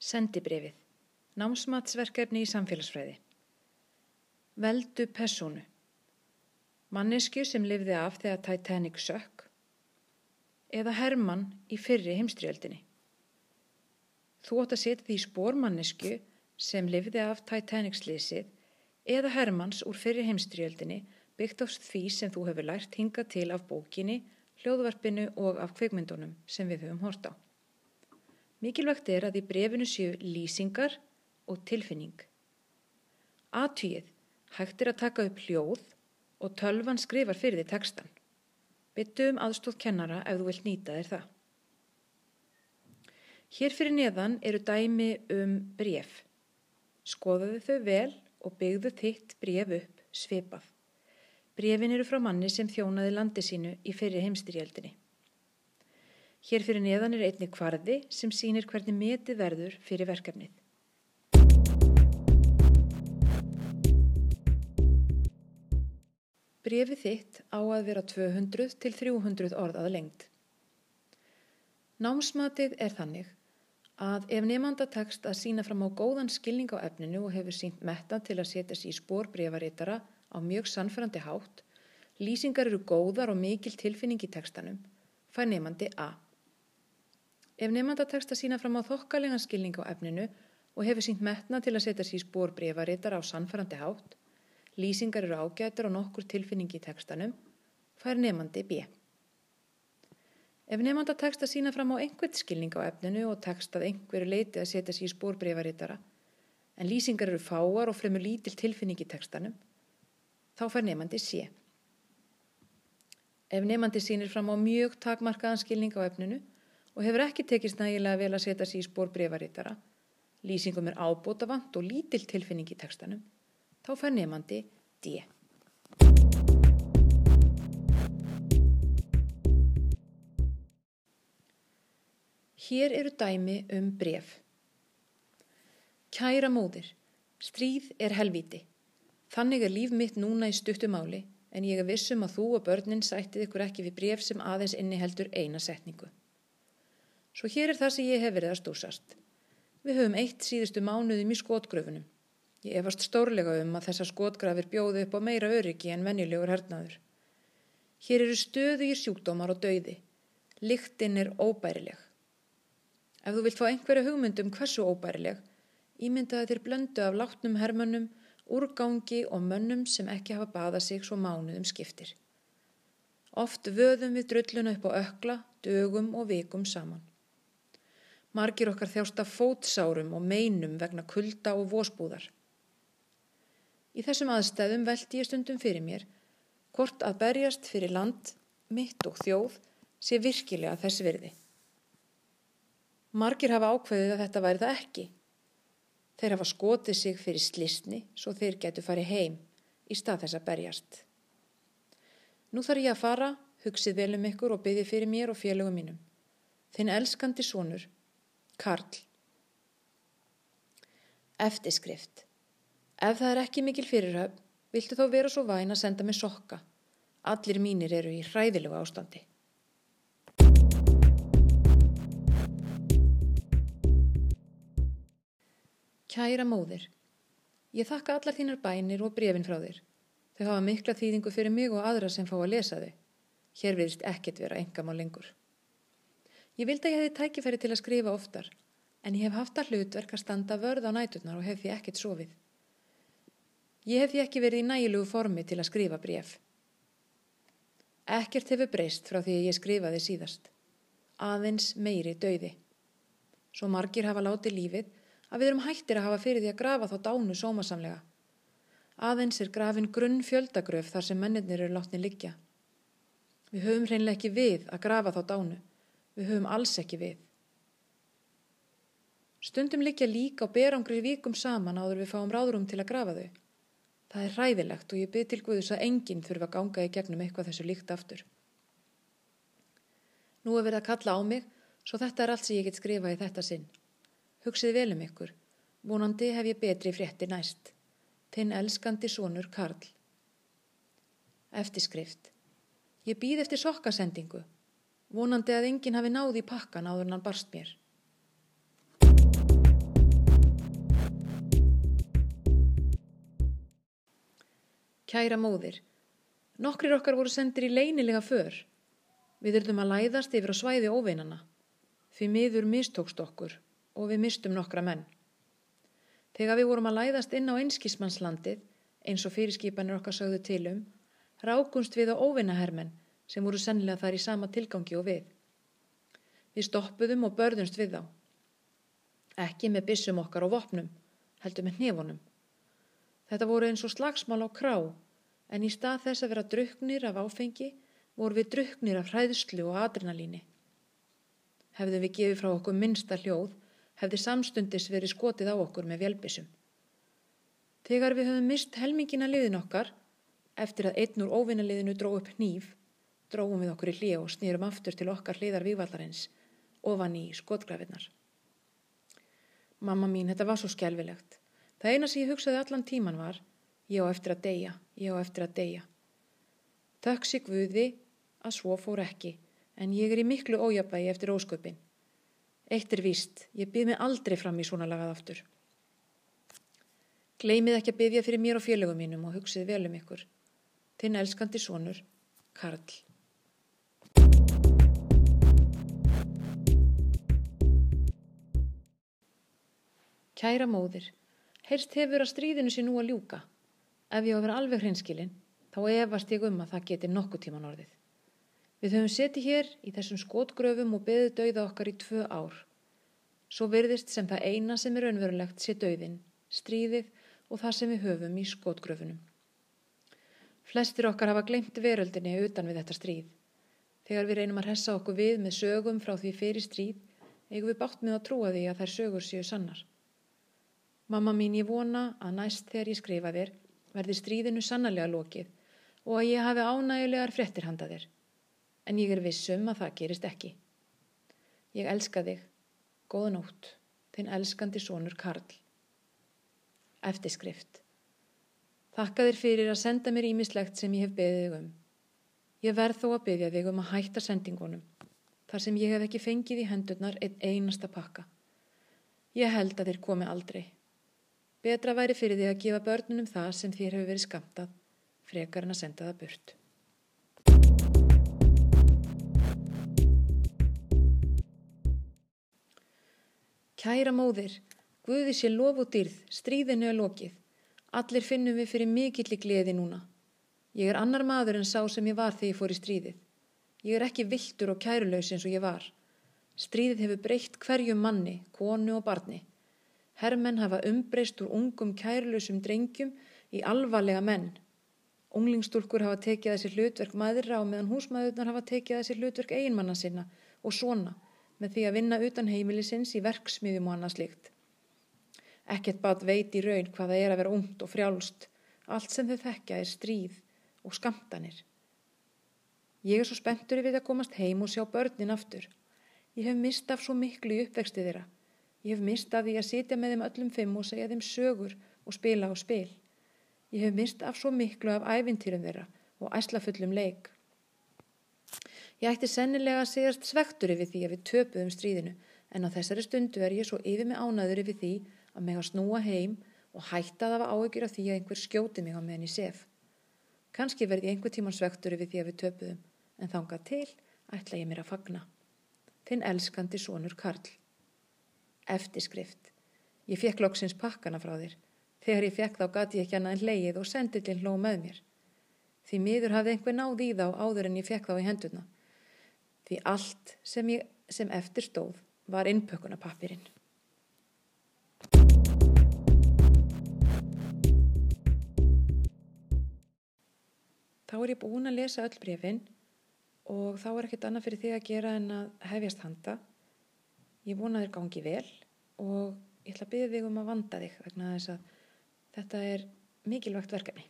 Sendibrefið. Námsmatsverkefni í samfélagsfræði. Veldu persónu. Mannesku sem lifði af þegar Titanic sökk. Eða Hermann í fyrri heimstriöldinni. Þú átt að setja því spór mannesku sem lifði af Titanic slísið eða Hermanns úr fyrri heimstriöldinni byggt á því sem þú hefur lært hinga til af bókinni, hljóðvarpinu og af kveikmyndunum sem við höfum hort á. Mikilvægt er að í brefinu séu lýsingar og tilfinning. Atvíð hægt er að taka upp hljóð og tölvan skrifar fyrir því tekstan. Byttu um aðstóð kennara ef þú vilt nýta þér það. Hér fyrir neðan eru dæmi um bref. Skoðaðu þau vel og byggðu þitt bref upp svipað. Brefin eru frá manni sem þjónaði landi sínu í fyrir heimstyrjaldinni. Hér fyrir neðan er einni kvarði sem sínir hvernig metið verður fyrir verkefnið. Brefið þitt á að vera 200 til 300 orð að lengt. Námsmatið er þannig að ef nefnda tekst að sína fram á góðan skilning á efninu og hefur sínt metta til að setja sér í spór brefaritara á mjög sannfærandi hátt, lýsingar eru góðar og mikil tilfinning í tekstanum, fær nefnandi A. Ef nefnda tekst að sína fram á þokkalega skilning á efninu og hefur sínt metna til að setja sér spór brefarittar á sannfærandi hátt, lýsingar eru ágætur og nokkur tilfinning í tekstanum, fær nefnandi B. Ef nefnda tekst að sína fram á einhvert skilning á efninu og tekst að einhverju leiti að setja sér spór brefarittara, en lýsingar eru fáar og fremur lítil tilfinning í tekstanum, þá fær nefnandi C. Ef nefnandi sínir fram á mjög takmarkaðan skilning á efninu og hefur ekki tekist nægilega vel að setja sér í spór breyfarítara, lýsingum er ábótavant og lítill tilfinning í tekstanum, þá fær nefandi D. Hér eru dæmi um bref. Kæra móðir, stríð er helvíti. Þannig er líf mitt núna í stuttumáli en ég er vissum að þú og börnin sættið ykkur ekki við bref sem aðeins inni heldur eina setningu. Svo hér er það sem ég hef verið að stúsast. Við höfum eitt síðustu mánuðum í skotgröfunum. Ég efast stórlega um að þessa skotgrafir bjóðu upp á meira öryggi en venjulegur hernaður. Hér eru stöðu í sjúkdómar og dauði. Liktinn er óbærileg. Ef þú vilt fá einhverja hugmyndum hversu óbærileg, ímyndaði þér blöndu af látnum hermönnum, úrgangi og mönnum sem ekki hafa baða sig svo mánuðum skiptir. Oft vöðum við drulluna upp á ökla, dögum og vikum saman. Margir okkar þjást af fótsárum og meinum vegna kulda og vósbúðar. Í þessum aðstæðum veldi ég stundum fyrir mér hvort að berjast fyrir land, mitt og þjóð sé virkilega þess virði. Margir hafa ákveðið að þetta væri það ekki. Þeir hafa skotið sig fyrir slisni svo þeir getur farið heim í stað þess að berjast. Nú þarf ég að fara, hugsið vel um ykkur og byggði fyrir mér og félögum mínum. Þinn elskandi sonur Karl Eftirskrift Ef það er ekki mikil fyrirhöfn, viltu þá vera svo væn að senda mig sokka. Allir mínir eru í hræðilegu ástandi. Kæra móðir, ég þakka allar þínar bænir og brefin frá þér. Þau hafa mikla þýðingu fyrir mig og aðra sem fá að lesa þau. Hér viðst ekkert vera engam á lengur. Ég vildi að ég hefði tækifæri til að skrifa oftar, en ég hef haft að hlutverk að standa vörð á næturnar og hef því ekkert sofið. Ég hef því ekki verið í nægilugu formi til að skrifa bref. Ekkert hefur breyst frá því að ég skrifaði síðast. Aðeins meiri dauði. Svo margir hafa látið lífið að við erum hættir að hafa fyrir því að grafa þá dánu sómasamlega. Aðeins er grafin grunn fjöldagröf þar sem mennirnir eru látni liggja. Við höfum hreinlega ekki við að grafa þá dánu. Við höfum alls ekki við. Stundum liggja líka á berangri vikum saman áður við fáum ráðrum til að grafa þau. Það er ræðilegt og ég byrð til Guðus að enginn þurfa að ganga í gegnum eitthvað þessu líkt aftur. Nú er verið að kalla á mig, svo þetta er allt sem ég get skrifa í þetta sinn. Hugsið vel um ykkur. Vonandi hef ég betri frétti næst. Þinn elskandi sonur Karl. Eftirskrift. Ég býð eftir sokkasendingu. Vonandi að enginn hafi náði í pakkan áður en hann barst mér. Kæra móðir, nokkrir okkar voru sendir í leynilega för. Við yrðum að læðast yfir á svæði óveinana. Fyrir miður mistókst okkur og við mistum nokkra menn. Þegar við vorum að læðast inn á einskismannslandið, eins og fyrirskipanir okkar sögðu tilum, rákunst við á óveinahermenn sem voru sennilega þar í sama tilgangi og við. Við stoppuðum og börðumst við þá. Ekki með bissum okkar og vopnum, heldur með hnefunum. Þetta voru eins og slagsmál á krá, en í stað þess að vera druknir af áfengi, voru við druknir af hræðslu og adrenalíni. Hefðu við gefið frá okkur minnsta hljóð, hefði samstundis verið skotið á okkur með vjelbissum. Þegar við höfum mist helmingina liðin okkar, eftir að einn úr óvinnaliðinu dró upp hníf, dróum við okkur í hlið og snýrum aftur til okkar hliðar vývallarins, ofan í skotgrafinnar. Mamma mín, þetta var svo skjálfilegt. Það eina sem ég hugsaði allan tíman var, ég á eftir að deyja, ég á eftir að deyja. Þökk sig Guði að svo fór ekki, en ég er í miklu ójabægi eftir ósköpin. Eitt er víst, ég byrð mig aldrei fram í svona lagað aftur. Gleimið ekki að byggja fyrir mér og félögum mínum og hugsið vel um ykkur. Þinn elskandi sonur, Karl. Kæra móðir, heyrst hefur að stríðinu sé nú að ljúka. Ef ég á að vera alveg hreinskilinn, þá efast ég um að það geti nokkuð tíman orðið. Við höfum setið hér í þessum skotgröfum og beðið dauða okkar í tvö ár. Svo verðist sem það eina sem er önverulegt sé dauðin, stríðið og það sem við höfum í skotgröfunum. Flestir okkar hafa glemt veröldinni utan við þetta stríð. Þegar við reynum að hressa okkur við með sögum frá því fyrir stríð, eigum við bátt með að trúa því að þær sögur séu sannar. Mamma mín ég vona að næst þegar ég skrifa þér verði stríðinu sannarlega lokið og að ég hafi ánægulegar frettir handa þér. En ég er vissum að það gerist ekki. Ég elska þig. Góða nótt. Þinn elskandi sonur Karl. Eftirskrift. Þakka þér fyrir að senda mér ímislegt sem ég hef beðið um. Ég verð þó að beðja þig um að hætta sendingunum, þar sem ég hef ekki fengið í hendurnar einn einasta pakka. Ég held að þér komi aldrei. Betra væri fyrir því að gefa börnunum það sem þér hefur verið skamtað, frekar en að senda það burt. Kæra móðir, Guði sé lof og dyrð, stríðinu er lokið. Allir finnum við fyrir mikill í gleði núna. Ég er annar maður en sá sem ég var þegar ég fór í stríðið. Ég er ekki viltur og kærulaus eins og ég var. Stríðið hefur breytt hverjum manni, konu og barni. Hermenn hafa umbreyst úr ungum kærlusum drengjum í alvarlega menn. Unglingstúlkur hafa tekið þessi hlutverk maðurra og meðan húsmaðurnar hafa tekið þessi hlutverk eiginmanna sinna og svona með því að vinna utan heimilisins í verksmiðjum og annað slikt. Ekkert bát veit í raun hvaða er að vera ungt og frjálst. Allt sem þau þekkja er stríð og skamtanir. Ég er svo spenntur við að komast heim og sjá börnin aftur. Ég hef mist af svo miklu í uppvexti þeirra. Ég hef mist af því að sitja með þeim öllum fimm og segja þeim sögur og spila á spil. Ég hef mist af svo miklu af ævintýrum þeirra og æslafullum leik. Ég ætti sennilega að segjast svektur yfir því að við töpuðum stríðinu en á þessari stundu er ég svo yfir mig ánaður yfir því að mig að snúa heim og hætta að hafa áökjur af því að einhver skjóti mig á meðan ég sef. Kanski verði ég einhver tíman svektur yfir því að við töpuðum en þánga til ætla ég mér að fagna. Þinn elskandi sonur Karl. Eftirskrift. Ég fekk loksins pakkana frá þér. Þegar ég fekk þá gati ég ekki annað en leið og sendillin hló með mér. Því miður hafði einhver náð í þá áður en ég fekk þá í hendurna. Því allt sem, ég, sem eftir stóð var innpökunapapirinn. Þá er ég búin að lesa öll brefin og þá er ekkert annað fyrir því að gera en að hefjast handa. Ég vona þér gangi vel og ég ætla að byggja þig um að vanda þig vegna þess að þetta er mikilvægt verkefni.